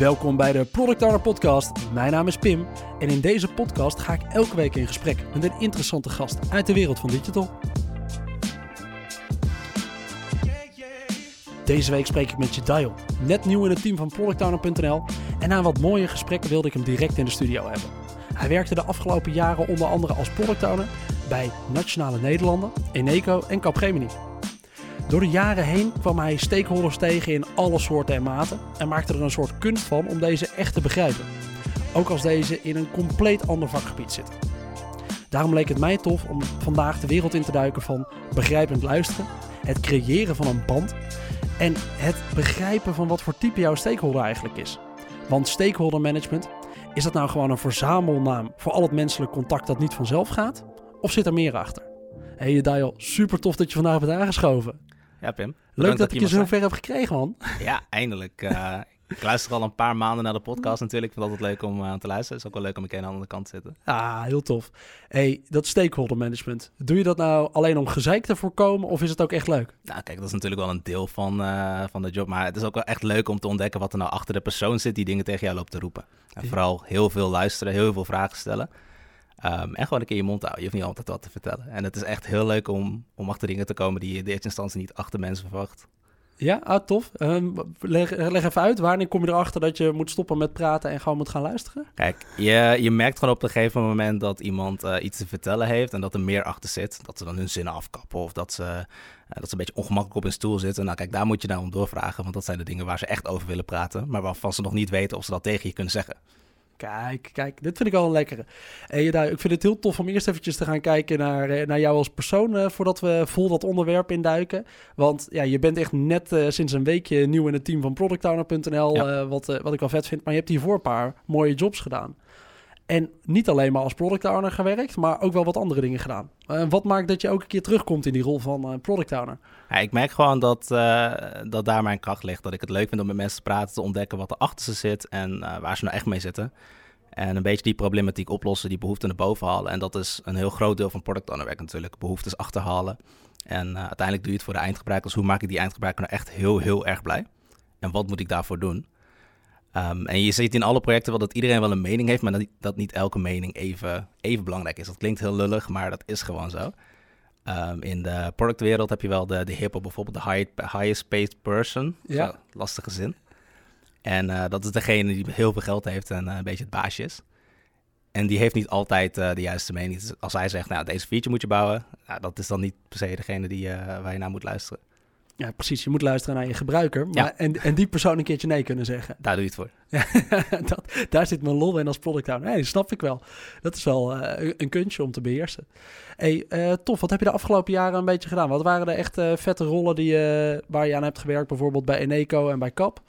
Welkom bij de Product Owner Podcast. Mijn naam is Pim en in deze podcast ga ik elke week in gesprek met een interessante gast uit de wereld van digital. Deze week spreek ik met Jedial, net nieuw in het team van ProductOwner.nl en na wat mooie gesprekken wilde ik hem direct in de studio hebben. Hij werkte de afgelopen jaren onder andere als Product Owner bij Nationale Nederlanden, Eneco en Capgemini. Door de jaren heen kwam hij stakeholders tegen in alle soorten en maten en maakte er een soort kunst van om deze echt te begrijpen. Ook als deze in een compleet ander vakgebied zitten. Daarom leek het mij tof om vandaag de wereld in te duiken van begrijpend luisteren, het creëren van een band en het begrijpen van wat voor type jouw stakeholder eigenlijk is. Want stakeholder management, is dat nou gewoon een verzamelnaam voor al het menselijk contact dat niet vanzelf gaat? Of zit er meer achter? Hey Dial, super tof dat je vandaag bent aangeschoven. Ja, Pim. Leuk dat, je ik je zo ver heb gekregen, man. Ja, eindelijk. Eh, ik luister al een paar maanden naar de podcast natuurlijk. Ik vind het altijd leuk om aan te luisteren. Het is ook wel leuk om een keer aan de andere kant te zitten. Ah, heel tof. Hey, dat stakeholder management. Doe je dat nou alleen om gezeik te voorkomen of is het ook echt leuk? Nou, kijk, dat is natuurlijk wel een deel van, eh, van de job. Maar het is ook wel echt leuk om te ontdekken wat er nou achter de persoon zit die dingen tegen jou loopt te roepen. En vooral heel veel luisteren, heel veel vragen stellen. Ehm, en gewoon een keer je mond houden. Je hoeft niet altijd wat te vertellen. En het is echt heel leuk om, om achter dingen te komen die je in de eerste instantie niet achter mensen verwacht. Ja, ah, tof. Ehm, leg, leg even uit, wanneer kom je erachter dat je moet stoppen met praten en gewoon moet gaan luisteren? Kijk, je, je merkt gewoon op een gegeven moment dat iemand eh, iets te vertellen heeft en dat er meer achter zit. Dat ze dan hun zinnen afkappen of dat ze, eh, dat ze een beetje ongemakkelijk op hun stoel zitten. Nou, kijk, daar moet je nou om doorvragen, want dat zijn de dingen waar ze echt over willen praten, maar waarvan ze nog niet weten of ze dat tegen je kunnen zeggen. Kijk, kijk, dit vind ik al een lekkere. Jedi, ik vind het heel tof om eerst eventjes te gaan kijken naar, eh, naar jou als persoon, eh, voordat we vol dat onderwerp induiken. Want ja, je bent echt net eh, sinds een weekje nieuw in het team van ProductOwner.nl, Ja. eh, wat, eh, wat ik wel vet vind. Maar je hebt hiervoor een paar mooie jobs gedaan. En niet alleen maar als product owner gewerkt, maar ook wel wat andere dingen gedaan. Eh, wat maakt dat je ook een keer terugkomt in die rol van eh, product owner? Ja, ik merk gewoon dat, eh, dat daar mijn kracht ligt. Dat ik het leuk vind om met mensen te praten, te ontdekken wat er achter ze zit en eh, waar ze nou echt mee zitten. En een beetje die problematiek oplossen, die behoeften naar boven halen. En dat is een heel groot deel van product owner werk natuurlijk. Behoeftes achterhalen. En eh, uiteindelijk doe je het voor de eindgebruiker. Dus hoe maak ik die eindgebruiker nou echt heel, heel erg blij? En wat moet ik daarvoor doen? Ehm, en je ziet in alle projecten wel dat iedereen wel een mening heeft, maar dat, dat niet elke mening even, even belangrijk is. Dat klinkt heel lullig, maar dat is gewoon zo. Ehm, in de productwereld heb je wel de, de hippe, bijvoorbeeld de high, highest paid person. Ja. Zo, lastige zin. En eh, dat is degene die heel veel geld heeft en eh, een beetje het baasje is. En die heeft niet altijd eh, de juiste mening. Dus als hij zegt, nou, deze feature moet je bouwen, nou, dat is dan niet per se degene die, waar je naar moet luisteren. Ja, precies. Je moet luisteren naar je gebruiker. Maar, Ja. en, en die persoon een keertje nee kunnen zeggen. Daar doe je het voor. dat, daar zit mijn lol in als product owner. Nee, dat snap ik wel. Dat is wel een- kunstje om te beheersen. Hey, tof. Wat heb je de afgelopen jaren een beetje gedaan? Wat waren de echt vette rollen die, je waar je aan hebt gewerkt? Bijvoorbeeld bij Eneco en bij Cap?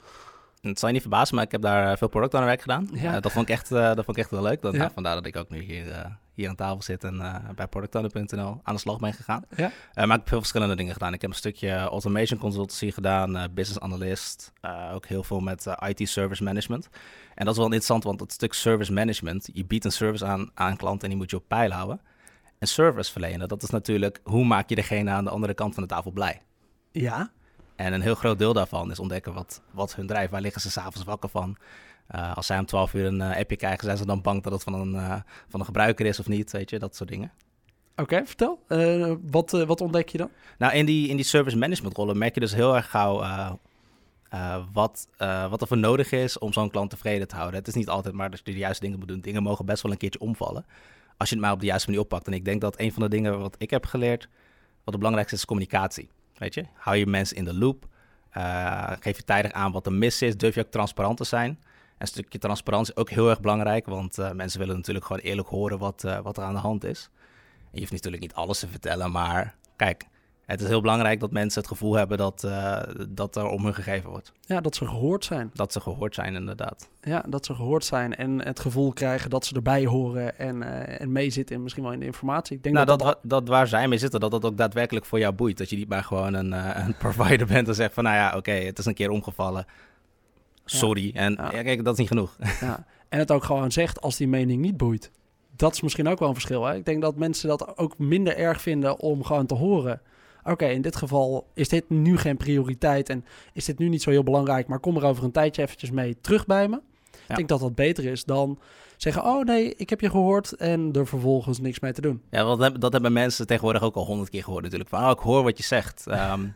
Het zal je niet verbazen, maar ik heb daar eh, veel product aan werk gedaan. Ja. Eh, dat, vond ik echt, eh, dat vond ik echt wel leuk. Dat, Ja. nou, vandaar dat ik ook nu hier, hier aan tafel zit en bij productowner.nl aan de slag ben gegaan. Ja. Maar ik heb veel verschillende dingen gedaan. Ik heb een stukje automation consultancy gedaan, business analyst, ook heel veel met IT service management. En dat is wel interessant, want het stuk service management, je biedt een service aan aan klanten en die moet je op peil houden. En service verlenen, dat is natuurlijk hoe maak je degene aan de andere kant van de tafel blij. Ja. En een heel groot deel daarvan is ontdekken wat, wat hun drijft. Waar liggen ze s'avonds wakker van? Eh, als zij om 12 uur een eh, appje krijgen, zijn ze dan bang dat het van een, eh, van een gebruiker is of niet? Weet je, dat soort dingen. Oké, vertel. Wat, wat ontdek je dan? Nou, in die, in die service management rollen merk je dus heel erg gauw wat, wat er voor nodig is om zo'n klant tevreden te houden. Het is niet altijd maar dat je de juiste dingen moet doen. Dingen mogen best wel een keertje omvallen. Als je het maar op de juiste manier oppakt. En ik denk dat een van de dingen wat ik heb geleerd, wat het belangrijkste is, is communicatie. Weet je, hou je mensen in de loop. Eh, geef je tijdig aan wat er mis is. Durf je ook transparant te zijn. En een stukje transparantie is ook heel erg belangrijk. Want eh, mensen willen natuurlijk gewoon eerlijk horen wat, eh, wat er aan de hand is. Je hoeft natuurlijk niet alles te vertellen. Maar kijk, het is heel belangrijk dat mensen het gevoel hebben dat, eh, dat er om hun gegeven wordt. Ja, dat ze gehoord zijn. Dat ze gehoord zijn, inderdaad. Ja, dat ze gehoord zijn en het gevoel krijgen dat ze erbij horen en, eh, en meezitten en misschien wel in de informatie. Ik denk Nou, dat dat, dat, waar zij mee zitten, dat dat ook daadwerkelijk voor jou boeit. Dat je niet maar gewoon een, eh, een provider bent en zegt van, nou ja, oké, het is een keer omgevallen. Sorry. En Ja. ja, kijk, dat is niet genoeg. Ja. En het ook gewoon zegt als die mening niet boeit. Dat is misschien ook wel een verschil. Hè? Ik denk dat mensen dat ook minder erg vinden om gewoon te horen. Oké, in dit geval is dit nu geen prioriteit en is dit nu niet zo heel belangrijk, maar kom er over een tijdje eventjes mee terug bij me. Ik denk dat dat beter is dan zeggen, oh nee, ik heb je gehoord en er vervolgens niks mee te doen. Ja, want dat, hebben mensen tegenwoordig ook al honderd keer gehoord natuurlijk. Van, oh, ik hoor wat je zegt. Ehm,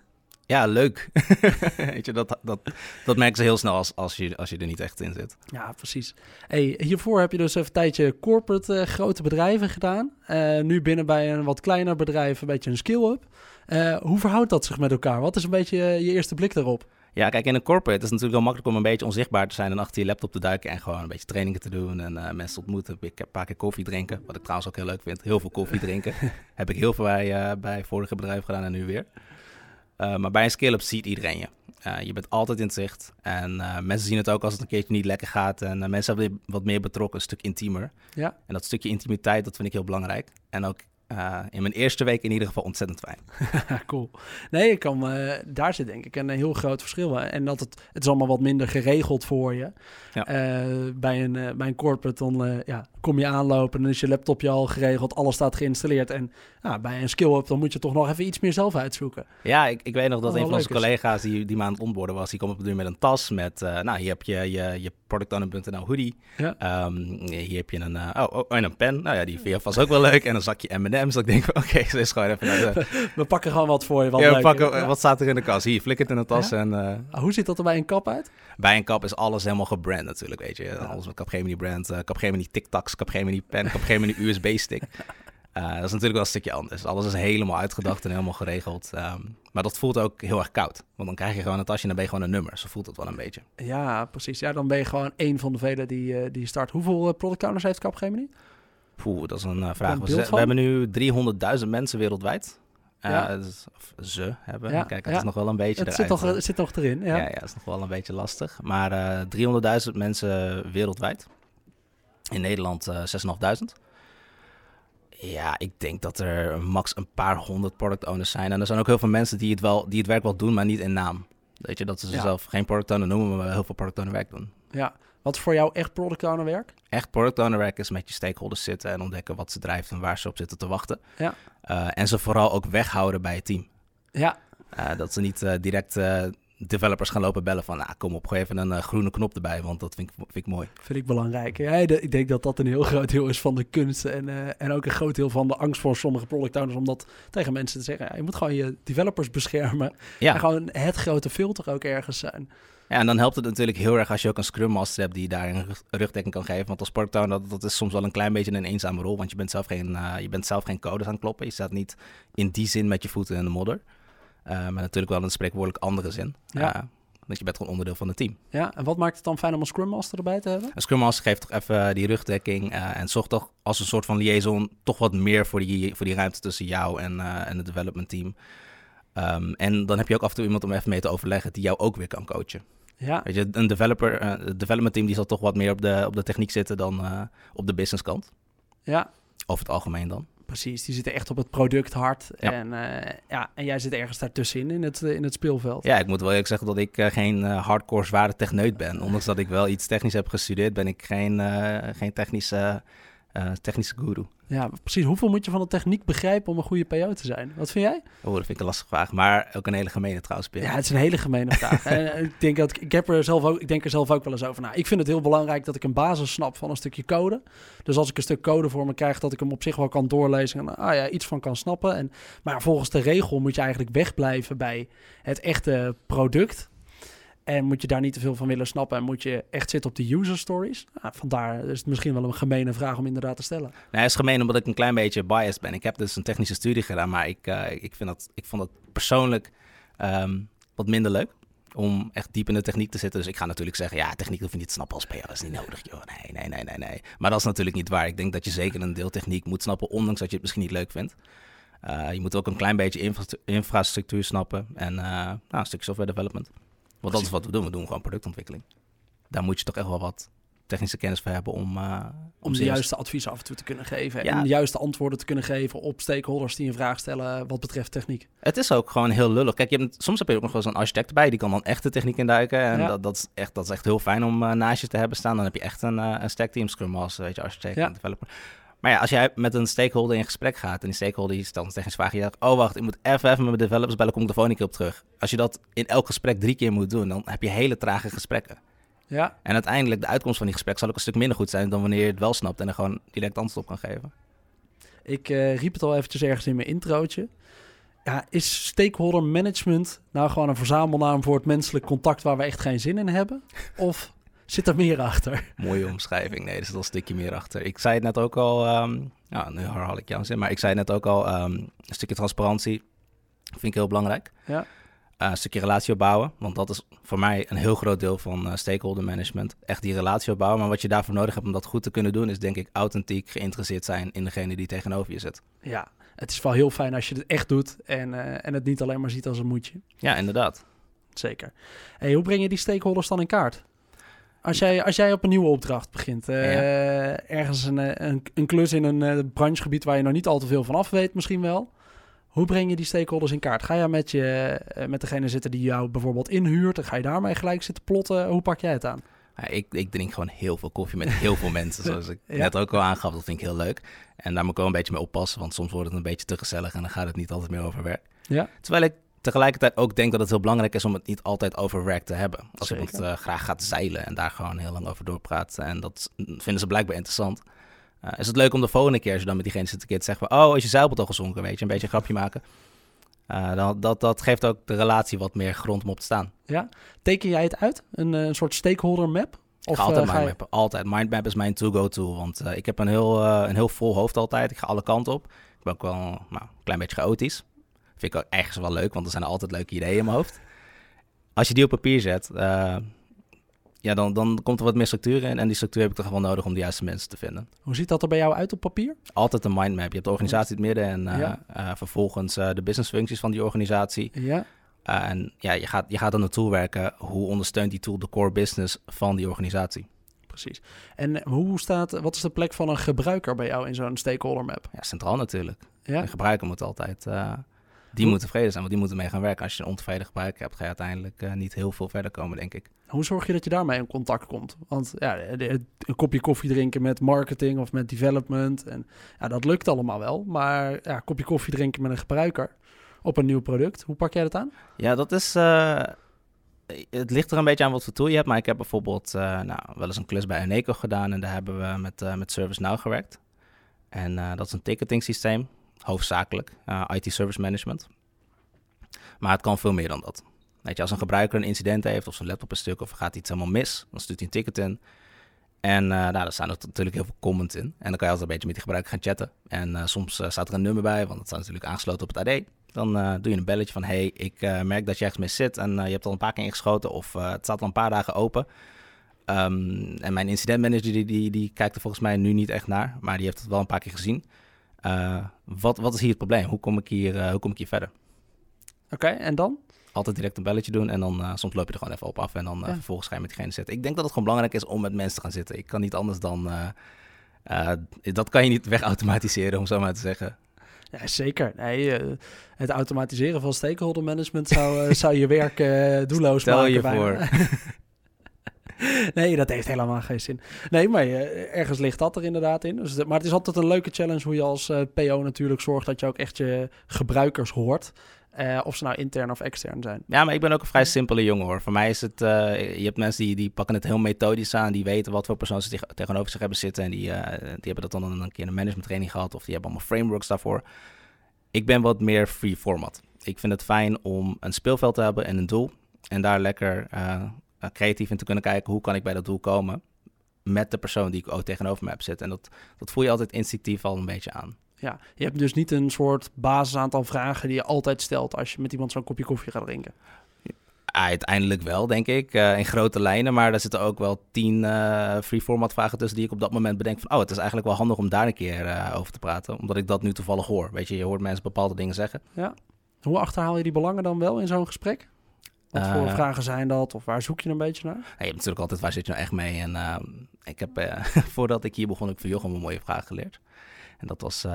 ja, leuk. Weet je, dat, dat, dat merken ze heel snel als, als, je, als je er niet echt in zit. Ja, precies. Hey, hiervoor heb je dus even een tijdje corporate uh, grote bedrijven gedaan. Uh, nu binnen bij een wat kleiner bedrijf een beetje een skill-up. Uh, hoe verhoudt dat zich met elkaar? Wat is een beetje je eerste blik daarop? Ja, kijk, in een corporate is het natuurlijk wel makkelijk om een beetje onzichtbaar te zijn en achter je laptop te duiken en gewoon een beetje trainingen te doen en uh, mensen ontmoeten. Ik heb een paar keer koffie drinken, wat ik trouwens ook heel leuk vind. Heel veel koffie drinken. heb ik heel veel bij, uh, bij vorige bedrijven gedaan en nu weer. Uh, maar bij een scale-up ziet iedereen je. je bent altijd in het zicht en mensen zien het ook als het een keertje niet lekker gaat. En mensen hebben wat meer betrokken, een stuk intiemer. Ja. En dat stukje intimiteit, dat vind ik heel belangrijk. En ook uh, in mijn eerste week in ieder geval ontzettend fijn. cool. Nee, ik kan, uh, daar zit denk ik een heel groot verschil. En dat het, het is allemaal wat minder geregeld voor je. Ja. Uh, bij, een, bij een corporate dan ja, kom je aanlopen en dan is je laptopje al geregeld. Alles staat geïnstalleerd. En bij een skill-up dan moet je toch nog even iets meer zelf uitzoeken. Ja, ik, ik weet nog dat een van onze collega's die, die me aan het onboarden was, die kwam op de deur met een tas met, nou hier heb je je, je productowner.nl hoodie. Ja. Um, hier heb je een, oh, oh, en een pen. Nou ja, die vind je vast ook wel leuk. En een zakje M&M Dat ik denk, oké, okay, ze is gewoon even naar de... We pakken gewoon wat voor je. Wat ja, we pakken, ja. wat staat er in de kas? Hier, flik het in de tas. Ja? En, uh... Hoe ziet dat er bij een kap uit? Bij een kap is alles helemaal gebrand natuurlijk, weet je. Alles met Capgemini brand, uh, Capgemini TikToks, Capgemini pen, Capgemini USB-stick. Uh, dat is natuurlijk wel een stukje anders. Alles is helemaal uitgedacht en helemaal geregeld. Um, maar dat voelt ook heel erg koud. Want dan krijg je gewoon een tasje en dan ben je gewoon een nummer. Zo voelt het wel een beetje. Ja, precies. Ja, dan ben je gewoon één van de velen die, uh, die start. Hoeveel product owners heeft Capgemini? Poeh, dat is een uh, vraag. We, we, hebben nu 300.000 mensen wereldwijd. Uh, ja. dus, ze hebben. Ja, Kijk, het ja. is nog wel een beetje het zit, nog, het zit nog erin, ja. Ja, ja, het is nog wel een beetje lastig. Maar uh, 300.000 mensen wereldwijd. In Nederland uh, 6.500. Ja, ik denk dat er max een paar honderd product owners zijn. En er zijn ook heel veel mensen die het, wel, die het werk wel doen, maar niet in naam. Weet je, dat ze zelf geen product owner noemen, maar heel veel product owner werk doen. Ja, wat voor jou echt product owner werk? Echt product owner werk is met je stakeholders zitten en ontdekken wat ze drijft en waar ze op zitten te wachten. Ja. Uh, en ze vooral ook weghouden bij het team. Ja. Uh, dat ze niet uh, direct developers gaan lopen bellen van, nou, kom op, gooi even een groene knop erbij, want dat vind ik, vind ik mooi. Vind ik belangrijk. Ja, ik denk dat dat een heel groot deel is van de kunst en, en ook een groot deel van de angst voor sommige product owners om dat tegen mensen te zeggen. Ja, je moet gewoon je developers beschermen ja. en gewoon het grote filter ook ergens zijn. Ja, en dan helpt het natuurlijk heel erg als je ook een Scrum Master hebt die daar een rugdekking kan geven. Want als owner, dat, dat is soms wel een klein beetje een eenzame rol. Want je bent zelf geen, uh, je bent zelf geen codes aan het kloppen. Je staat niet in die zin met je voeten in de modder. Uh, maar natuurlijk wel in een spreekwoordelijk andere zin. Ja. Uh, want je bent gewoon onderdeel van het team. Ja, en wat maakt het dan fijn om een Scrum Master erbij te hebben? Een Scrum Master geeft toch even die rugdekking en zorgt toch als een soort van liaison toch wat meer voor die, voor die ruimte tussen jou en, en het development team. Um, en dan heb je ook af en toe iemand om even mee te overleggen die jou ook weer kan coachen. Ja. Weet je, een developer, uh, het development team die zal toch wat meer op de, op de techniek zitten dan uh, op de business kant. Ja. Over het algemeen dan. Precies, die zitten echt op het product hard. Ja. En, uh, ja, en jij zit ergens daartussenin in het, in het speelveld. Ja, ik moet wel eerlijk zeggen dat ik geen hardcore zware techneut ben. Ondanks dat ik wel iets technisch heb gestudeerd, ben ik geen, geen technische, technische guru. Ja, precies. Hoeveel moet je van de techniek begrijpen om een goede PO te zijn? Wat vind jij? Oh, dat vind ik een lastige vraag, maar ook een hele gemene trouwens. Ja, het is een hele gemene vraag. en ik denk dat ik heb er zelf ook, ik denk er zelf ook wel eens over na. Ik vind het heel belangrijk dat ik een basis snap van een stukje code. Dus als ik een stuk code voor me krijg, dat ik hem op zich wel kan doorlezen en ah ja, iets van kan snappen. En, maar volgens de regel moet je eigenlijk wegblijven bij het echte product. En moet je daar niet te veel van willen snappen en moet je echt zitten op de user stories? Nou, vandaar is het misschien wel een gemene vraag om inderdaad te stellen. Nee, het is gemeen omdat ik een klein beetje biased ben. Ik heb dus een technische studie gedaan, maar ik, uh, ik, vind dat, ik vond het persoonlijk um, wat minder leuk om echt diep in de techniek te zitten. Dus ik ga natuurlijk zeggen, ja, techniek hoef je niet te snappen als PO, dat is niet nodig, joh. Nee, nee, nee, nee, nee. Maar dat is natuurlijk niet waar. Ik denk dat je zeker een deel techniek moet snappen, ondanks dat je het misschien niet leuk vindt. Uh, je moet ook een klein beetje infra infrastructuur snappen en uh, nou, een stukje software development. Want dat is wat we doen. We doen gewoon productontwikkeling. Daar moet je toch echt wel wat technische kennis voor hebben om... Uh, om de juiste adviezen af en toe te kunnen geven. Ja. En de juiste antwoorden te kunnen geven op stakeholders die een vraag stellen wat betreft techniek. Het is ook gewoon heel lullig. Kijk, je hebt, soms heb je ook nog wel eens een architect bij. Die kan dan echt de techniek induiken. En ja. dat, dat, is echt, dat is echt heel fijn om uh, naast je te hebben staan. Dan heb je echt een, uh, een stack team, Scrum Master, weet je, architect ja. en developer. Maar ja, als jij met een stakeholder in gesprek gaat en die stakeholder die stelt een technische vraag, je oh wacht, ik moet even, even met mijn developers bellen, kom ik de volgende keer op terug. Als je dat in elk gesprek drie keer moet doen, dan heb je hele trage gesprekken. Ja, En uiteindelijk, de uitkomst van die gesprek zal ook een stuk minder goed zijn dan wanneer je het wel snapt en er gewoon direct antwoord op kan geven. ik eh, riep het al eventjes ergens in mijn introotje. Ja, is stakeholder management nou gewoon een verzamelnaam voor het menselijk contact waar we echt geen zin in hebben? Of zit er meer achter? Mooie omschrijving. Nee, er zit al een stukje meer achter. Ik zei het net ook al, ehm ja, nu herhaal ik jouw zin, maar ik zei het net ook al, ehm, een stukje transparantie vind ik heel belangrijk. Ja. Eh, een stukje relatie opbouwen, want dat is voor mij een heel groot deel van eh, stakeholder management. Echt die relatie opbouwen, maar wat je daarvoor nodig hebt om dat goed te kunnen doen, is denk ik authentiek geïnteresseerd zijn in degene die tegenover je zit. Ja, het is wel heel fijn als je het echt doet en, eh, en het niet alleen maar ziet als een moedje. Ja, inderdaad. Zeker. Hey, hoe breng je die stakeholders dan in kaart? Als jij, als jij op een nieuwe opdracht begint, eh, ergens een, eh, een, een klus in een eh, branchegebied waar je nog niet al te veel van af weet, misschien wel. Hoe breng je die stakeholders in kaart? Ga jij met, je, met degene zitten die jou bijvoorbeeld inhuurt? Dan ga je daarmee gelijk zitten plotten? Hoe pak jij het aan? Ja, ik, ik drink gewoon heel veel koffie met heel veel mensen, zoals ik Ja. net ook al aangaf. Dat vind ik heel leuk. En daar moet ik wel een beetje mee oppassen, want soms wordt het een beetje te gezellig en dan gaat het niet altijd meer over werk. Ja. Terwijl ik tegelijkertijd ook denk dat het heel belangrijk is om het niet altijd over werk te hebben. Als Zeker. iemand eh, graag gaat zeilen en daar gewoon heel lang over doorpraat en dat vinden ze blijkbaar interessant. eh, is het leuk om de volgende keer, als je dan met diegene zit, een keer te zeggen van, oh, is je zeilboot al gezonken, weet je, een beetje een grapje maken. Eh, dan, dat, dat geeft ook de relatie wat meer grond om op te staan. ja? Teken jij het uit? Een, een soort stakeholder map? Ik ga altijd eh, ga je- altijd. Mindmap is mijn to-go-tool, want ik heb een heel, een heel vol hoofd altijd. Ik ga alle kanten op. Ik ben ook wel nou, een klein beetje chaotisch. Vind ik ook ergens wel leuk, want er zijn altijd leuke ideeën in mijn hoofd. Als je die op papier zet, eh, ja, dan, dan komt er wat meer structuur in. En die structuur heb ik toch wel nodig om de juiste mensen te vinden. Hoe ziet dat er bij jou uit op papier? Altijd een mindmap. Je hebt de organisatie in het midden en eh, Ja. eh, vervolgens de businessfuncties van die organisatie. Ja. En ja, je gaat, je gaat de tool werken. Hoe ondersteunt die tool de core business van die organisatie? Precies. En hoe staat, wat is de plek van een gebruiker bij jou in zo'n stakeholder map? Ja, centraal natuurlijk. Ja, De gebruiker moet altijd, die Hoe- moet tevreden zijn, want die moeten mee gaan werken. Als je een ontevreden gebruiker hebt, ga je uiteindelijk eh, niet heel veel verder komen, denk ik. Hoe zorg je dat je daarmee in contact komt? Want ja, een kopje koffie drinken met marketing of met development, en, ja, dat lukt allemaal wel. Maar ja, een kopje koffie drinken met een gebruiker op een nieuw product, hoe pak jij dat aan? Ja, dat is. eh, het ligt er een beetje aan wat voor tool je hebt. Maar ik heb bijvoorbeeld eh, nou, wel eens een klus bij Eneco gedaan. En daar hebben we met, eh met ServiceNow gewerkt. En dat is een ticketing systeem, hoofdzakelijk. eh, IT Service Management. Maar het kan veel meer dan dat. Weet je, als een gebruiker een incident heeft of zijn laptop een stuk of gaat iets helemaal mis, dan stuurt hij een ticket in. En eh nou, daar staan natuurlijk heel veel comments in. En dan kan je altijd een beetje met die gebruiker gaan chatten. En eh, soms staat er een nummer bij, want het staat natuurlijk aangesloten op het AD. Dan doe je een belletje van, hey, ik merk dat je ergens mee zit en je hebt al een paar keer ingeschoten of het staat al een paar dagen open. Ehm, en mijn incidentmanager die, die, die kijkt er volgens mij nu niet echt naar, maar die heeft het wel een paar keer gezien. Eh, wat, wat is hier het probleem? Hoe kom ik hier, eh, hoe kom ik hier verder? Oké, en dan? Altijd direct een belletje doen en dan eh, soms loop je er gewoon even op af en dan Ja. vervolgens ga je met diegene zitten. Ik denk dat het gewoon belangrijk is om met mensen te gaan zitten. Ik kan niet anders dan... dat kan je niet wegautomatiseren, om zo maar te zeggen. Ja, zeker. Nee, het automatiseren van stakeholder management zou, zou je werk doelloos Stel maken. je bijna. nee, dat heeft helemaal geen zin. Nee, maar eh, ergens ligt dat er inderdaad in. Dus, maar het is altijd een leuke challenge hoe je als eh, PO natuurlijk zorgt dat je ook echt je gebruikers hoort. Eh, of ze nou intern of extern zijn. Ja, maar ik ben ook een vrij simpele jongen hoor. Voor mij is het, je hebt mensen die, die pakken het heel methodisch aan. Die weten wat voor persoon ze tegen- tegenover zich hebben zitten. En die, die hebben dat dan een keer een management training gehad. Of die hebben allemaal frameworks daarvoor. Ik ben wat meer free format. Ik vind het fijn om een speelveld te hebben en een doel. En daar lekker creatief in te kunnen kijken. Hoe kan ik bij dat doel komen? Met de persoon die ik ook tegenover me heb zitten. En dat, dat voel je altijd instinctief al een beetje aan. Ja, je hebt dus niet een soort basisaantal vragen die je altijd stelt als je met iemand zo'n kopje koffie gaat drinken. Uiteindelijk wel, denk ik, eh, in grote lijnen. Maar er zitten ook wel tien eh free format vragen tussen die ik op dat moment bedenk van... oh, het is eigenlijk wel handig om daar een keer eh, over te praten. Omdat ik dat nu toevallig hoor. Weet je, je hoort mensen bepaalde dingen zeggen. Hoe achterhaal je die belangen dan wel in zo'n gesprek? Wat voor Eh, vragen zijn dat? Of waar zoek je een beetje naar? Ja, je hebt natuurlijk altijd, waar zit je nou echt mee? En eh, ik heb, eh, voordat ik hier begon, ik van Jochem een mooie vraag geleerd. En dat was,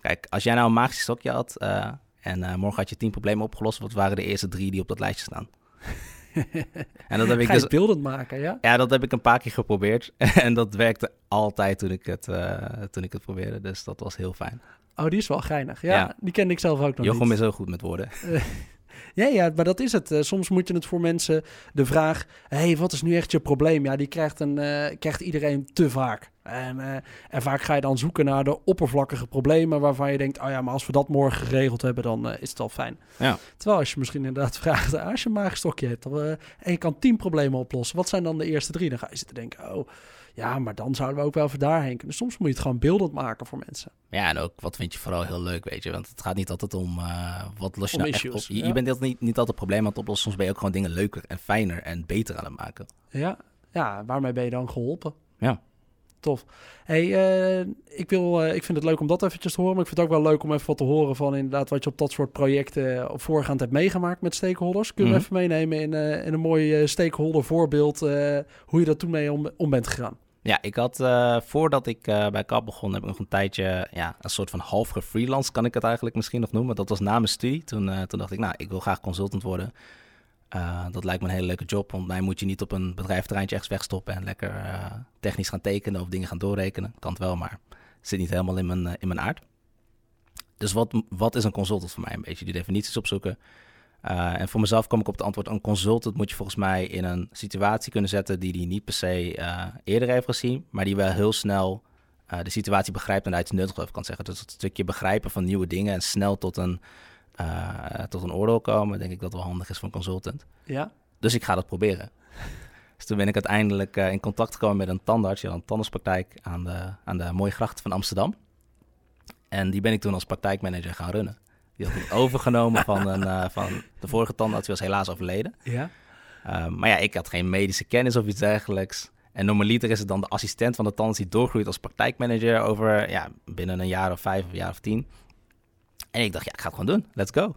kijk, als jij nou een magisch stokje had... en morgen had je tien problemen opgelost... wat waren de eerste drie die op dat lijstje staan? en dat heb ik Ga je dus beeldend maken, ja? Ja, dat heb ik een paar keer geprobeerd. en dat werkte altijd toen ik het, toen ik het probeerde. Dus dat was heel fijn. Oh, die is wel geinig. Ja, Ja. die kende ik zelf ook nog Jochem niet. is heel goed met woorden. Ja, ja, maar dat is het. Eh, soms moet je het voor mensen de vraag: hey, wat is nu echt je probleem? Ja, die krijgt, een, eh, krijgt iedereen te vaak. En, eh, en vaak ga je dan zoeken naar de oppervlakkige problemen waarvan je denkt: oh ja, maar als we dat morgen geregeld hebben, dan is het al fijn. Ja. Terwijl als je misschien inderdaad vraagt: ah, als je een maagstokje hebt dan, en je kan tien problemen oplossen, wat zijn dan de eerste drie? Dan ga je zitten denken: oh ja, maar dan zouden we ook wel even daarheen kunnen. Soms moet je het gewoon beeldend maken voor mensen. Ja, en ook wat vind je vooral heel leuk, weet je. Want het gaat niet altijd om eh, wat los je Om nou echt op. Je, ja. je bent niet, niet altijd problemen aan het oplossen. Soms ben je ook gewoon dingen leuker en fijner en beter aan het maken. Ja, ja waarmee ben je dan geholpen? Ja. Tof. Hey, eh, ik, wil, eh, ik vind het leuk om dat eventjes te horen. Maar ik vind het ook wel leuk om even wat te horen van inderdaad wat je op dat soort projecten op voorgaand hebt meegemaakt met stakeholders. Kun je Mhm. even meenemen in, in een mooi eh, stakeholder voorbeeld hoe je dat toen mee om, om bent gegaan? Ja, ik had eh, voordat ik eh, bij KAP begon, heb ik nog een tijdje ja, een soort van half gefreelance, kan ik het eigenlijk misschien nog noemen. Dat was na mijn studie. Toen, eh, toen dacht ik, nou, ik wil graag consultant worden. Dat lijkt me een hele leuke job, want mij moet je niet op een bedrijventerreintje echt wegstoppen en lekker technisch gaan tekenen of dingen gaan doorrekenen. Kan het wel, maar zit niet helemaal in mijn, in mijn aard. Dus wat, wat is een consultant voor mij? Een beetje die definities opzoeken. Eh, en voor mezelf kwam ik op het antwoord: een consultant moet je volgens mij in een situatie kunnen zetten die die niet per se eh, eerder heeft gezien, maar die wel heel snel eh, de situatie begrijpt en uit zijn nuttig over kan zeggen. Dus het stukje begrijpen van nieuwe dingen en snel tot een, tot een oordeel komen, denk ik dat wel handig is voor een consultant. Ja? Dus ik ga dat proberen. Dus toen ben ik uiteindelijk in contact gekomen met een tandarts, ja, een tandartspraktijk aan de, aan de Mooie Gracht van Amsterdam. En die ben ik toen als praktijkmanager gaan runnen. Die had ik overgenomen van, een, eh, van de vorige tandarts, die was helaas overleden. Ja? Uh, maar ja, ik had geen medische kennis of iets dergelijks. En normaliter is het dan de assistent van de tandarts die doorgroeit als praktijkmanager over ja, binnen een jaar of vijf of een jaar of tien. En ik dacht, ja, ik ga het gewoon doen. Let's go.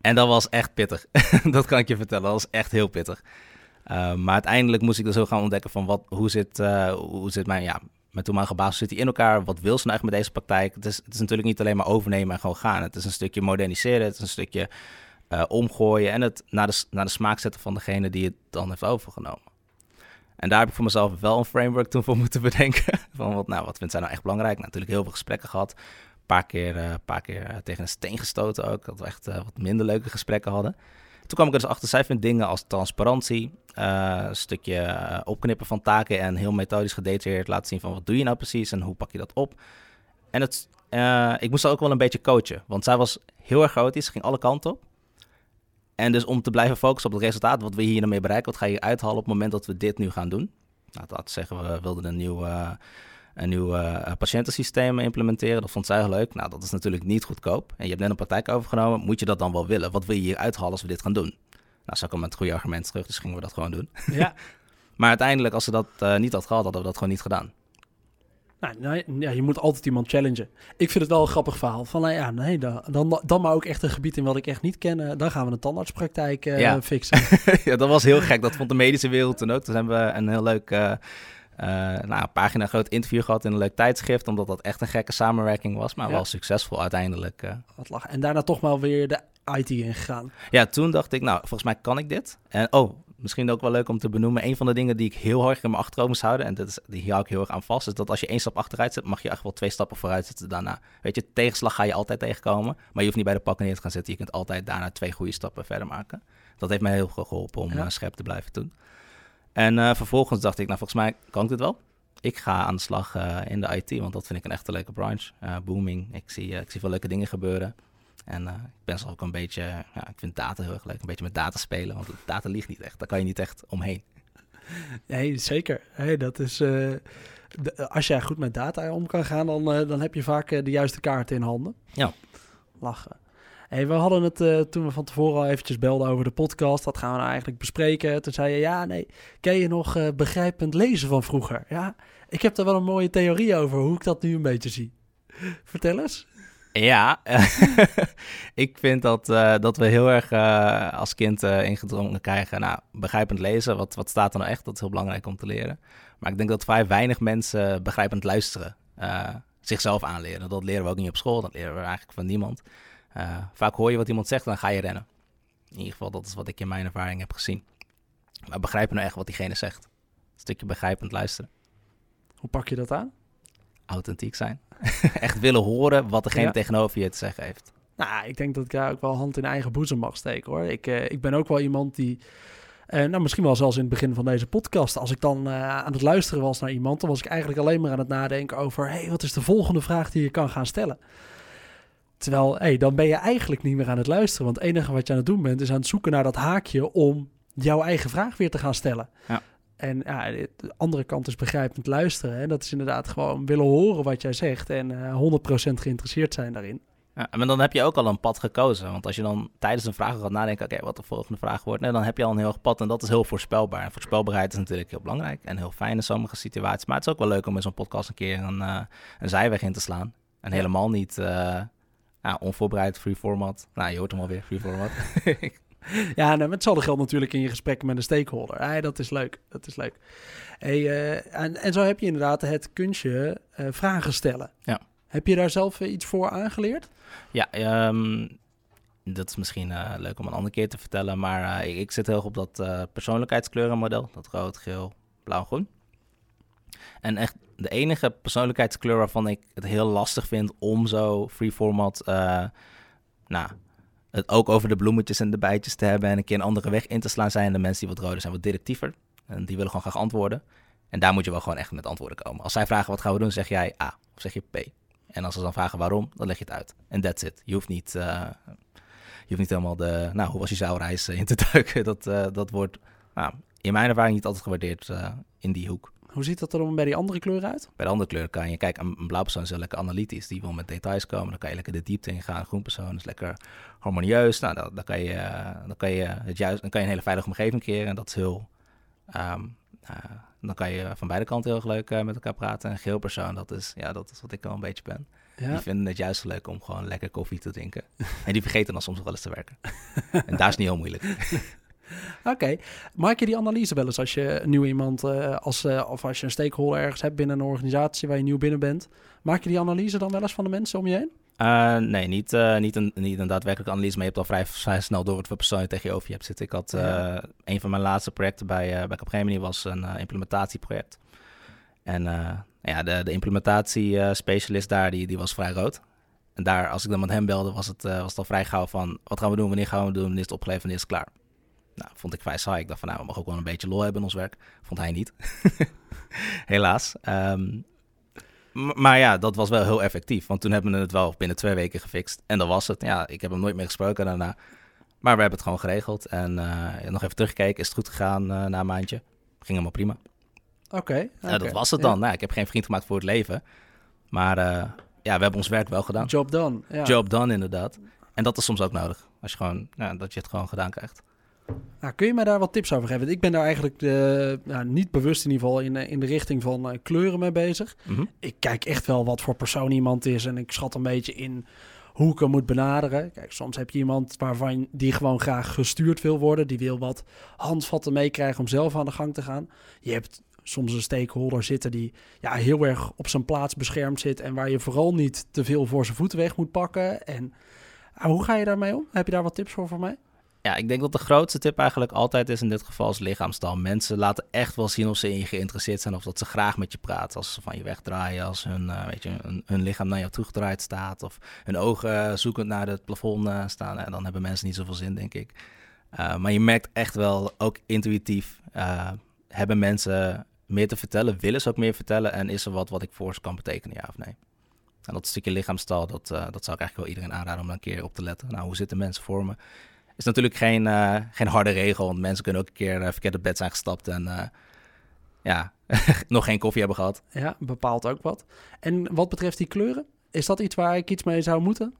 En dat was echt pittig. dat kan ik je vertellen. Dat was echt heel pittig. Uh, maar uiteindelijk moest ik dus ook gaan ontdekken van wat, hoe zit, uh, hoe zit mijn, ja, mijn toenmalige baas zit die in elkaar? Wat wil ze nou eigenlijk met deze praktijk? Het is, het is natuurlijk niet alleen maar overnemen en gewoon gaan. Het is een stukje moderniseren. Het is een stukje uh, omgooien en het naar de, naar de smaak zetten van degene die het dan heeft overgenomen. En daar heb ik voor mezelf wel een framework toen voor moeten bedenken. Van wat, nou, wat vindt zij nou echt belangrijk? Nou, natuurlijk heel veel gesprekken gehad. Een paar keer, uh, paar keer uh, tegen een steen gestoten ook. Dat we echt wat minder leuke gesprekken hadden. Toen kwam ik er dus achter, zij vindt dingen als transparantie, een stukje opknippen van taken en heel methodisch gedetailleerd laten zien van wat doe je nou precies en hoe pak je dat op. En het, ik moest haar ook wel een beetje coachen, want zij was heel erg chaotisch, ging alle kanten op. En dus om te blijven focussen op het resultaat, wat we hier nou mee bereiken, wat ga je uithalen op het moment dat we dit nu gaan doen. Nou, dat zeggen we, wilden een nieuw, een nieuw uh, patiëntensysteem implementeren. Dat vond zij heel leuk. Nou, dat is natuurlijk niet goedkoop. En je hebt net een praktijk overgenomen, moet je dat dan wel willen? Wat wil je hier uithalen als we dit gaan doen? Nou, ze kwam met het goede argument terug, dus gingen we dat gewoon doen. Ja. maar uiteindelijk, als ze dat uh, niet had gehad, hadden we dat gewoon niet gedaan. Nou, ja, je moet altijd iemand challengen. Ik vind het wel een grappig verhaal. Van, nou ja, nee, dan, dan, dan maar ook echt een gebied in wat ik echt niet ken. Uh, dan gaan we een tandartspraktijk uh, ja. fixen. ja, dat was heel gek. Dat vond de medische wereld toen ook. Toen hebben we een heel leuk uh, nou, pagina groot interview gehad in een leuk tijdschrift. Omdat dat echt een gekke samenwerking was. Maar ja. wel succesvol uiteindelijk. eh. Wat lachen. En daarna toch maar weer de IT ingegaan. Ja, toen dacht ik, nou, volgens mij kan ik dit. En oh, misschien ook wel leuk om te benoemen. Een van de dingen die ik heel erg in mijn achterhoofd moest houden, en dat is, die hou ik heel erg aan vast, is dat als je één stap achteruit zet, mag je echt wel twee stappen vooruit zetten daarna. Weet je, tegenslag ga je altijd tegenkomen, maar je hoeft niet bij de pakken neer te gaan zitten. Je kunt altijd daarna twee goede stappen verder maken. Dat heeft mij heel veel geholpen om ja. uh, scherp te blijven doen. En uh, vervolgens dacht ik, nou, volgens mij kan ik dit wel. Ik ga aan de slag uh, in de IT, want dat vind ik een echt leuke branche. booming, ik zie, ik zie veel leuke dingen gebeuren. En ik ben zelf ook een beetje, ja, ik vind data heel erg leuk, een beetje met data spelen, want data ligt niet echt, daar kan je niet echt omheen. Nee, zeker. Hey, dat is, de, als jij goed met data om kan gaan, dan, dan heb je vaak de juiste kaarten in handen. Ja. Lachen. We hadden het toen we van tevoren al eventjes belden over de podcast, dat gaan we nou eigenlijk bespreken. Toen zei je, ja, nee, ken je nog begrijpend lezen van vroeger? Ja, ik heb daar wel een mooie theorie over hoe ik dat nu een beetje zie. Vertel eens. Ja, ik vind dat, uh, dat we heel erg als kind ingedrongen krijgen. Nou, begrijpend lezen, wat, wat staat er nou echt? Dat is heel belangrijk om te leren. Maar ik denk dat vrij weinig mensen begrijpend luisteren zichzelf aanleren. Dat leren we ook niet op school, dat leren we eigenlijk van niemand. Vaak hoor je wat iemand zegt en dan ga je rennen. In ieder geval, dat is wat ik in mijn ervaring heb gezien. Maar begrijpen nou echt wat diegene zegt. Een stukje begrijpend luisteren. Hoe pak je dat aan? Authentiek zijn. echt willen horen wat degene Ja. tegenover je te zeggen heeft. Nou, ik denk dat ik daar ook wel hand in eigen boezem mag steken hoor. Ik, eh, ik ben ook wel iemand die. eh, nou, misschien wel zelfs in het begin van deze podcast. Als ik dan eh, aan het luisteren was naar iemand, dan was ik eigenlijk alleen maar aan het nadenken over: hey, wat is de volgende vraag die je kan gaan stellen? Terwijl, hey, dan ben je eigenlijk niet meer aan het luisteren. Want het enige wat je aan het doen bent, is aan het zoeken naar dat haakje om jouw eigen vraag weer te gaan stellen. Ja. En ja, de andere kant is begrijpend luisteren. En dat is inderdaad gewoon willen horen wat jij zegt en eh 100% geïnteresseerd zijn daarin. Ja, maar dan heb je ook al een pad gekozen. Want als je dan tijdens een vraag gaat nadenken, oké, wat de volgende vraag wordt, nee, dan heb je al een heel erg pad en dat is heel voorspelbaar. En voorspelbaarheid is natuurlijk heel belangrijk en heel fijn in sommige situaties. Maar het is ook wel leuk om in zo'n podcast een keer een, eh, een zijweg in te slaan. En helemaal niet eh, ja, onvoorbereid, free format. Nou, je hoort hem alweer, free format. Ja, nou, maar hetzelfde geldt natuurlijk in je gesprekken met een stakeholder. Ja, dat is leuk. Dat is leuk. Hey, eh, en, en zo heb je inderdaad het kunstje eh, vragen stellen. Ja. Heb je daar zelf eh, iets voor aangeleerd? Ja, ehm, dat is misschien leuk om een andere keer te vertellen. Maar ik, ik zit heel erg op dat persoonlijkheidskleurenmodel. Dat rood, geel, blauw, groen. En echt de enige persoonlijkheidskleur waarvan ik het heel lastig vind om zo free format... eh, nou, het ook over de bloemetjes en de bijtjes te hebben... en een keer een andere weg in te slaan zijn de mensen die wat roder zijn, wat directiever. En die willen gewoon graag antwoorden. En daar moet je wel gewoon echt met antwoorden komen. Als zij vragen wat gaan we doen, zeg jij A of zeg je P. En als ze dan vragen waarom, dan leg je het uit. En that's it. Je hoeft niet, eh, je hoeft niet helemaal de, nou, hoe was je zoutreis eh, in te duiken. Dat, dat wordt, nou, in mijn ervaring niet altijd gewaardeerd in die hoek. Hoe ziet dat er dan bij die andere kleuren uit? Bij de andere kleuren kan je, kijk, een, een blauw persoon is heel lekker analytisch. Die wil met details komen. Dan kan je lekker de diepte in gaan. Een groen persoon is lekker harmonieus. Nou, dan, dan, kan je, eh, dan, kan je het juist, dan kan je een hele veilige omgeving creëren. En dat is heel, ehm, eh, dan kan je van beide kanten heel erg leuk eh, met elkaar praten. En een geel persoon, dat is, ja, dat is wat ik wel een beetje ben. Ja. Die vinden het juist leuk om gewoon lekker koffie te drinken. en die vergeten dan soms nog wel eens te werken. en daar is niet heel moeilijk. Oké. Maak je die analyse wel eens als je een nieuw iemand, eh, als, eh, of als je een stakeholder ergens hebt binnen een organisatie waar je nieuw binnen bent, maak je die analyse dan wel eens van de mensen om je heen? Eh, nee, niet, niet, een, niet een daadwerkelijke analyse, maar je hebt al vrij, vrij snel door wat voor persoon je tegenover je hebt zitten. Ik had Ja. een van mijn laatste projecten bij, bij Capgemini was een implementatieproject. En ja, de, de implementatiespecialist daar, die, die was vrij rood. En daar, als ik dan met hem belde, was het, was het al vrij gauw van... wat gaan we doen, wanneer gaan we doen, wanneer is het opgeleverd, wanneer is het klaar? Nou, vond ik vrij saai. Ik dacht van, nou, we mogen ook wel een beetje lol hebben in ons werk. Vond hij niet. Helaas. Ehm, maar ja, dat was wel heel effectief. Want toen hebben we het wel binnen twee weken gefixt. En dat was het. Ja, ik heb hem nooit meer gesproken daarna. Maar we hebben het gewoon geregeld. En eh, nog even teruggekeken. Is het goed gegaan eh, na een maandje? Ging helemaal prima. Oké. Dat was het Ja. dan. Nou, ik heb geen vriend gemaakt voor het leven. Maar eh, ja, we hebben ons werk wel gedaan. Job done. Ja. Job done, inderdaad. En dat is soms ook nodig. Als je gewoon, nou, dat je het gewoon gedaan krijgt. Nou, kun je mij daar wat tips over geven? Ik ben daar eigenlijk eh, nou, niet bewust in ieder geval in, eh, in de richting van eh, kleuren mee bezig. Mhm. Ik kijk echt wel wat voor persoon iemand is en ik schat een beetje in hoe ik hem moet benaderen. Kijk, soms heb je iemand waarvan die gewoon graag gestuurd wil worden. Die wil wat handvatten meekrijgen om zelf aan de gang te gaan. Je hebt soms een stakeholder zitten die ja, heel erg op zijn plaats beschermd zit en waar je vooral niet te veel voor zijn voeten weg moet pakken. En ah, hoe ga je daarmee om? Heb je daar wat tips voor voor mij? Ja, ik denk dat de grootste tip eigenlijk altijd is in dit geval is lichaamstaal. Mensen laten echt wel zien of ze in je geïnteresseerd zijn of dat ze graag met je praten. Als ze van je wegdraaien, als hun, eh, weet je, hun, lichaam naar jou toegedraaid staat of hun ogen zoekend naar het plafond eh, staan. En dan hebben mensen niet zoveel zin, denk ik. Uh, maar je merkt echt wel, ook intuïtief, uh, hebben mensen meer te vertellen, willen ze ook meer vertellen en is er wat wat ik voor ze kan betekenen, ja of nee. En dat stukje lichaamstaal, dat, uh, dat zou ik eigenlijk wel iedereen aanraden om een keer op te letten. Nou, hoe zitten mensen voor me? Is natuurlijk geen, uh, geen harde regel. Want mensen kunnen ook een keer uh, verkeerd op bed zijn gestapt en uh, ja, nog geen koffie hebben gehad. Ja, bepaalt ook wat. En wat betreft die kleuren, is dat iets waar ik iets mee zou moeten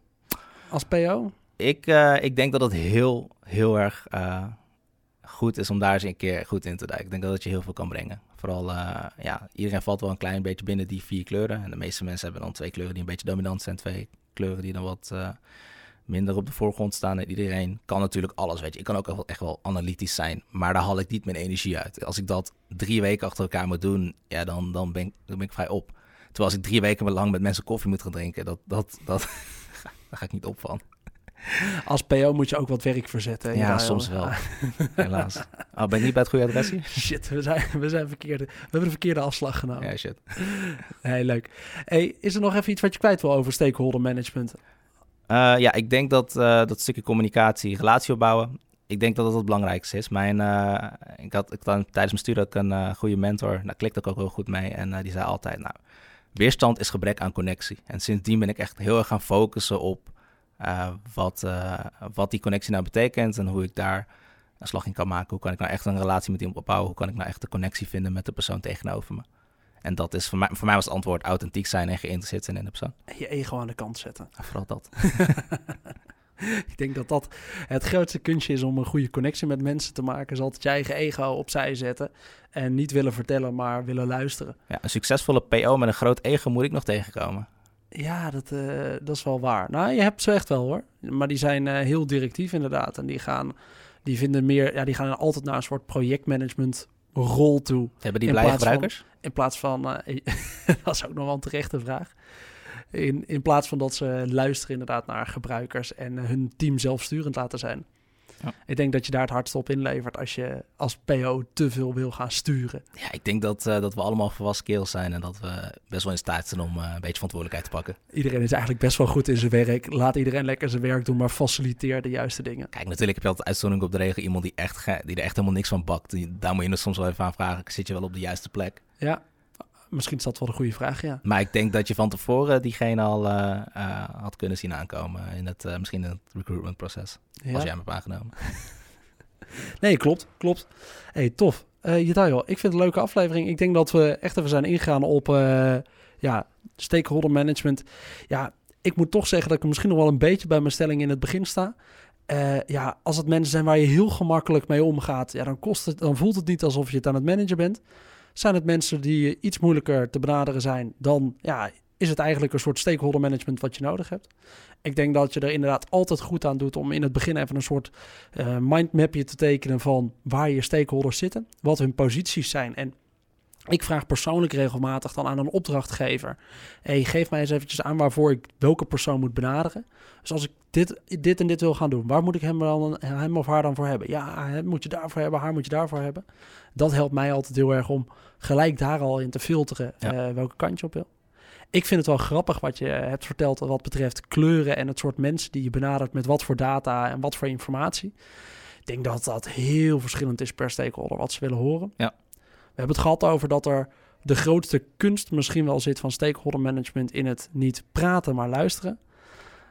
als PO? Ik, ik denk dat het heel, heel erg goed is om daar eens een keer goed in te duiken. Ik denk dat het je heel veel kan brengen. Vooral, uh, ja, iedereen valt wel een klein beetje binnen die vier kleuren. En de meeste mensen hebben dan twee kleuren die een beetje dominant zijn. Twee kleuren die dan wat uh, minder op de voorgrond staan. En iedereen kan natuurlijk alles, weet je. Ik kan ook echt wel analytisch zijn, maar daar haal ik niet mijn energie uit. Als ik dat drie weken achter elkaar moet doen, ja, dan, dan, ben, ik, dan ben ik vrij op. Terwijl als ik drie weken lang met mensen koffie moet gaan drinken, dat, dat, dat, daar ga ik niet op van. Als PO moet je ook wat werk verzetten. Ja, soms wel. Helaas. Oh, ben je niet bij het goede adres hier? Shit, we zijn, we zijn verkeerde. We hebben de verkeerde afslag genomen. Ja, shit. Heel leuk. Hey, is er nog even iets wat je kwijt wil over stakeholder management? Uh, ja, ik denk dat uh, dat stukje communicatie, relatie opbouwen, ik denk dat dat het belangrijkste is. Mijn, uh, ik had, ik had tijdens mijn studie ook een goede mentor, daar klikte ik ook heel goed mee. En die zei altijd, nou, weerstand is gebrek aan connectie. En sindsdien ben ik echt heel erg gaan focussen op wat, wat die connectie nou betekent en hoe ik daar een slag in kan maken. Hoe kan ik nou echt een relatie met iemand opbouwen? Hoe kan ik nou echt de connectie vinden met de persoon tegenover me? En dat is voor mij, voor mij was het antwoord authentiek zijn en geïnteresseerd zijn in de persoon. Je ego aan de kant zetten. Vooral dat. ik denk dat dat het grootste kunstje is om een goede connectie met mensen te maken. Is altijd je eigen ego opzij zetten. En niet willen vertellen, maar willen luisteren. Ja, een succesvolle PO met een groot ego moet ik nog tegenkomen. Ja, dat, uh, dat is wel waar. Nou, je hebt ze echt wel hoor. Maar die zijn uh, heel directief inderdaad. En die gaan, die vinden meer, ja, die gaan altijd naar een soort projectmanagement rol toe. Hebben die blije gebruikers? Van, in plaats van, uh, dat is ook nog wel een terechte vraag. In, in plaats van dat ze luisteren inderdaad naar gebruikers en hun team zelfsturend laten zijn. Ja. Ik denk dat je daar het hardst op inlevert als je als PO te veel wil gaan sturen. Ja, ik denk dat, uh, dat we allemaal volwassen kerels zijn en dat we best wel in staat zijn om uh, een beetje verantwoordelijkheid te pakken. Iedereen is eigenlijk best wel goed in zijn werk. Laat iedereen lekker zijn werk doen, maar faciliteer de juiste dingen. Kijk, natuurlijk heb je altijd uitzondering op de regel. Iemand die, echt die er echt helemaal niks van bakt. Daar moet je er soms wel even aan vragen. Zit je wel op de juiste plek? Ja, misschien is dat wel een goede vraag, ja. Maar ik denk dat je van tevoren diegene al uh, uh, had kunnen zien aankomen in het, uh, misschien in het recruitment proces. Ja. Als jij hem hebt aangenomen. nee, klopt, klopt. hey, tof. Uh, Jadayo, ik vind het een leuke aflevering. Ik denk dat we echt even zijn ingegaan op ja, stakeholder management. Ja, ik moet toch zeggen dat ik misschien nog wel een beetje bij mijn stelling in het begin sta. ja, als het mensen zijn waar je heel gemakkelijk mee omgaat, ja, dan, kost het, dan voelt het niet alsof je het aan het managen bent. Zijn het mensen die iets moeilijker te benaderen zijn, dan ja, is het eigenlijk een soort stakeholder management wat je nodig hebt. Ik denk dat je er inderdaad altijd goed aan doet om in het begin even een soort uh, mindmapje te tekenen van waar je stakeholders zitten, wat hun posities zijn. En ik vraag persoonlijk regelmatig dan aan een opdrachtgever: hey, geef mij eens eventjes aan waarvoor ik welke persoon moet benaderen. Dus als ik dit, dit en dit wil gaan doen, waar moet ik hem, dan, hem of haar dan voor hebben? Ja, hem moet je daarvoor hebben, haar moet je daarvoor hebben. Dat helpt mij altijd heel erg om gelijk daar al in te filteren ja. uh, welke kant je op wil. Ik vind het wel grappig wat je hebt verteld wat betreft kleuren en het soort mensen die je benadert met wat voor data en wat voor informatie. Ik denk dat dat heel verschillend is per stakeholder wat ze willen horen. Ja. We hebben het gehad over dat er de grootste kunst misschien wel zit van stakeholder management in het niet praten, maar luisteren.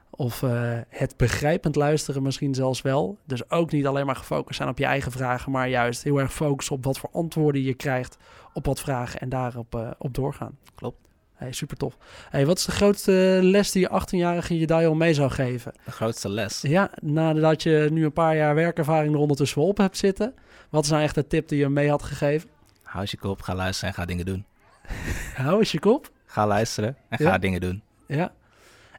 Of uh, het begrijpend luisteren misschien zelfs wel. Dus ook niet alleen maar gefocust zijn op je eigen vragen, maar juist heel erg focussen op wat voor antwoorden je krijgt op wat vragen en daarop uh, op doorgaan. Klopt. Hey, super tof. Hey, wat is de grootste les die je 18-jarige Jedail mee zou geven? De grootste les? Ja, nadat je nu een paar jaar werkervaring er ondertussen op hebt zitten. Wat is nou echt de tip die je mee had gegeven? Hou eens je kop, ga luisteren en ga dingen doen. Hou eens je kop? Ga luisteren en ga dingen doen. Ja.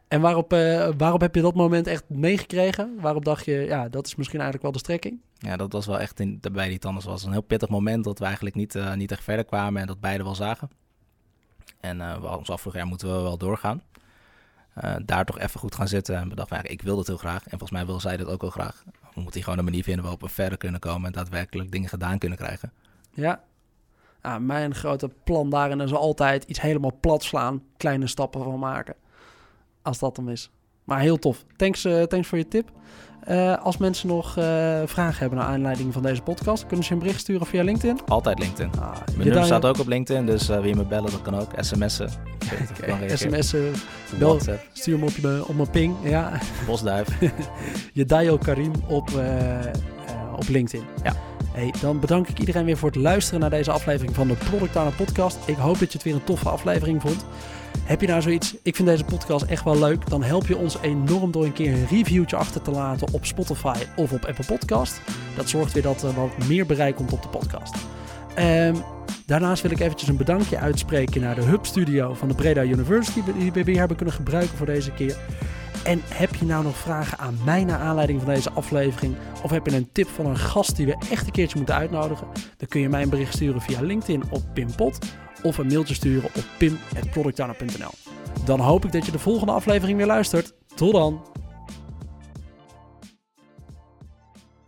En waarop, eh, waarop heb je dat moment echt meegekregen? Waarop dacht je, ja, dat is misschien eigenlijk wel de strekking? Ja, dat was wel echt in, bij die tanden was een heel pittig moment dat we eigenlijk niet, eh, niet echt verder kwamen en dat beide wel zagen. En eh, we ons afvroegen, ja, moeten we wel doorgaan? Daar toch even goed gaan zitten en bedacht, ja, ik wil dat heel graag. En volgens mij wil zij dat ook heel graag. We moeten hier gewoon een manier vinden waarop we verder kunnen komen en daadwerkelijk dingen gedaan kunnen krijgen. Ja. Mijn grote plan daarin is altijd iets helemaal plat slaan, kleine stappen van maken. Als dat hem is. Maar heel tof. Thanks, eh, thanks voor je tip. Eh, als mensen nog eh, vragen hebben naar aanleiding van deze podcast, kunnen ze een bericht sturen via LinkedIn. Altijd LinkedIn. Ah, Mijn nummer staat ook op LinkedIn, dus wil je me bellen, dat kan ook. SMS'en. Reageren. sms'en, bel, stuur me op, je, op mijn ping. Ja, Bosduif. je Dial Karim op, op LinkedIn. Ja. Dan bedank ik iedereen weer voor het luisteren naar deze aflevering van de Product Owner Podcast. Ik hoop dat je het weer een toffe aflevering vond. Heb je nou zoiets, ik vind deze podcast echt wel leuk, dan help je ons enorm door een keer een reviewtje achter te laten op Spotify of op Apple Podcast. Dat zorgt weer dat er wat meer bereik komt op de podcast. Ehm, daarnaast wil ik eventjes een bedankje uitspreken naar de Hub Studio van de Breda University, die we weer hebben kunnen gebruiken voor deze keer. En heb je nou nog vragen aan mij naar aanleiding van deze aflevering? Of heb je een tip van een gast die we echt een keertje moeten uitnodigen? Dan kun je mij een bericht sturen via LinkedIn op Pimpot. Of een mailtje sturen op pim.productowner.nl. Dan hoop ik dat je de volgende aflevering weer luistert. Tot dan!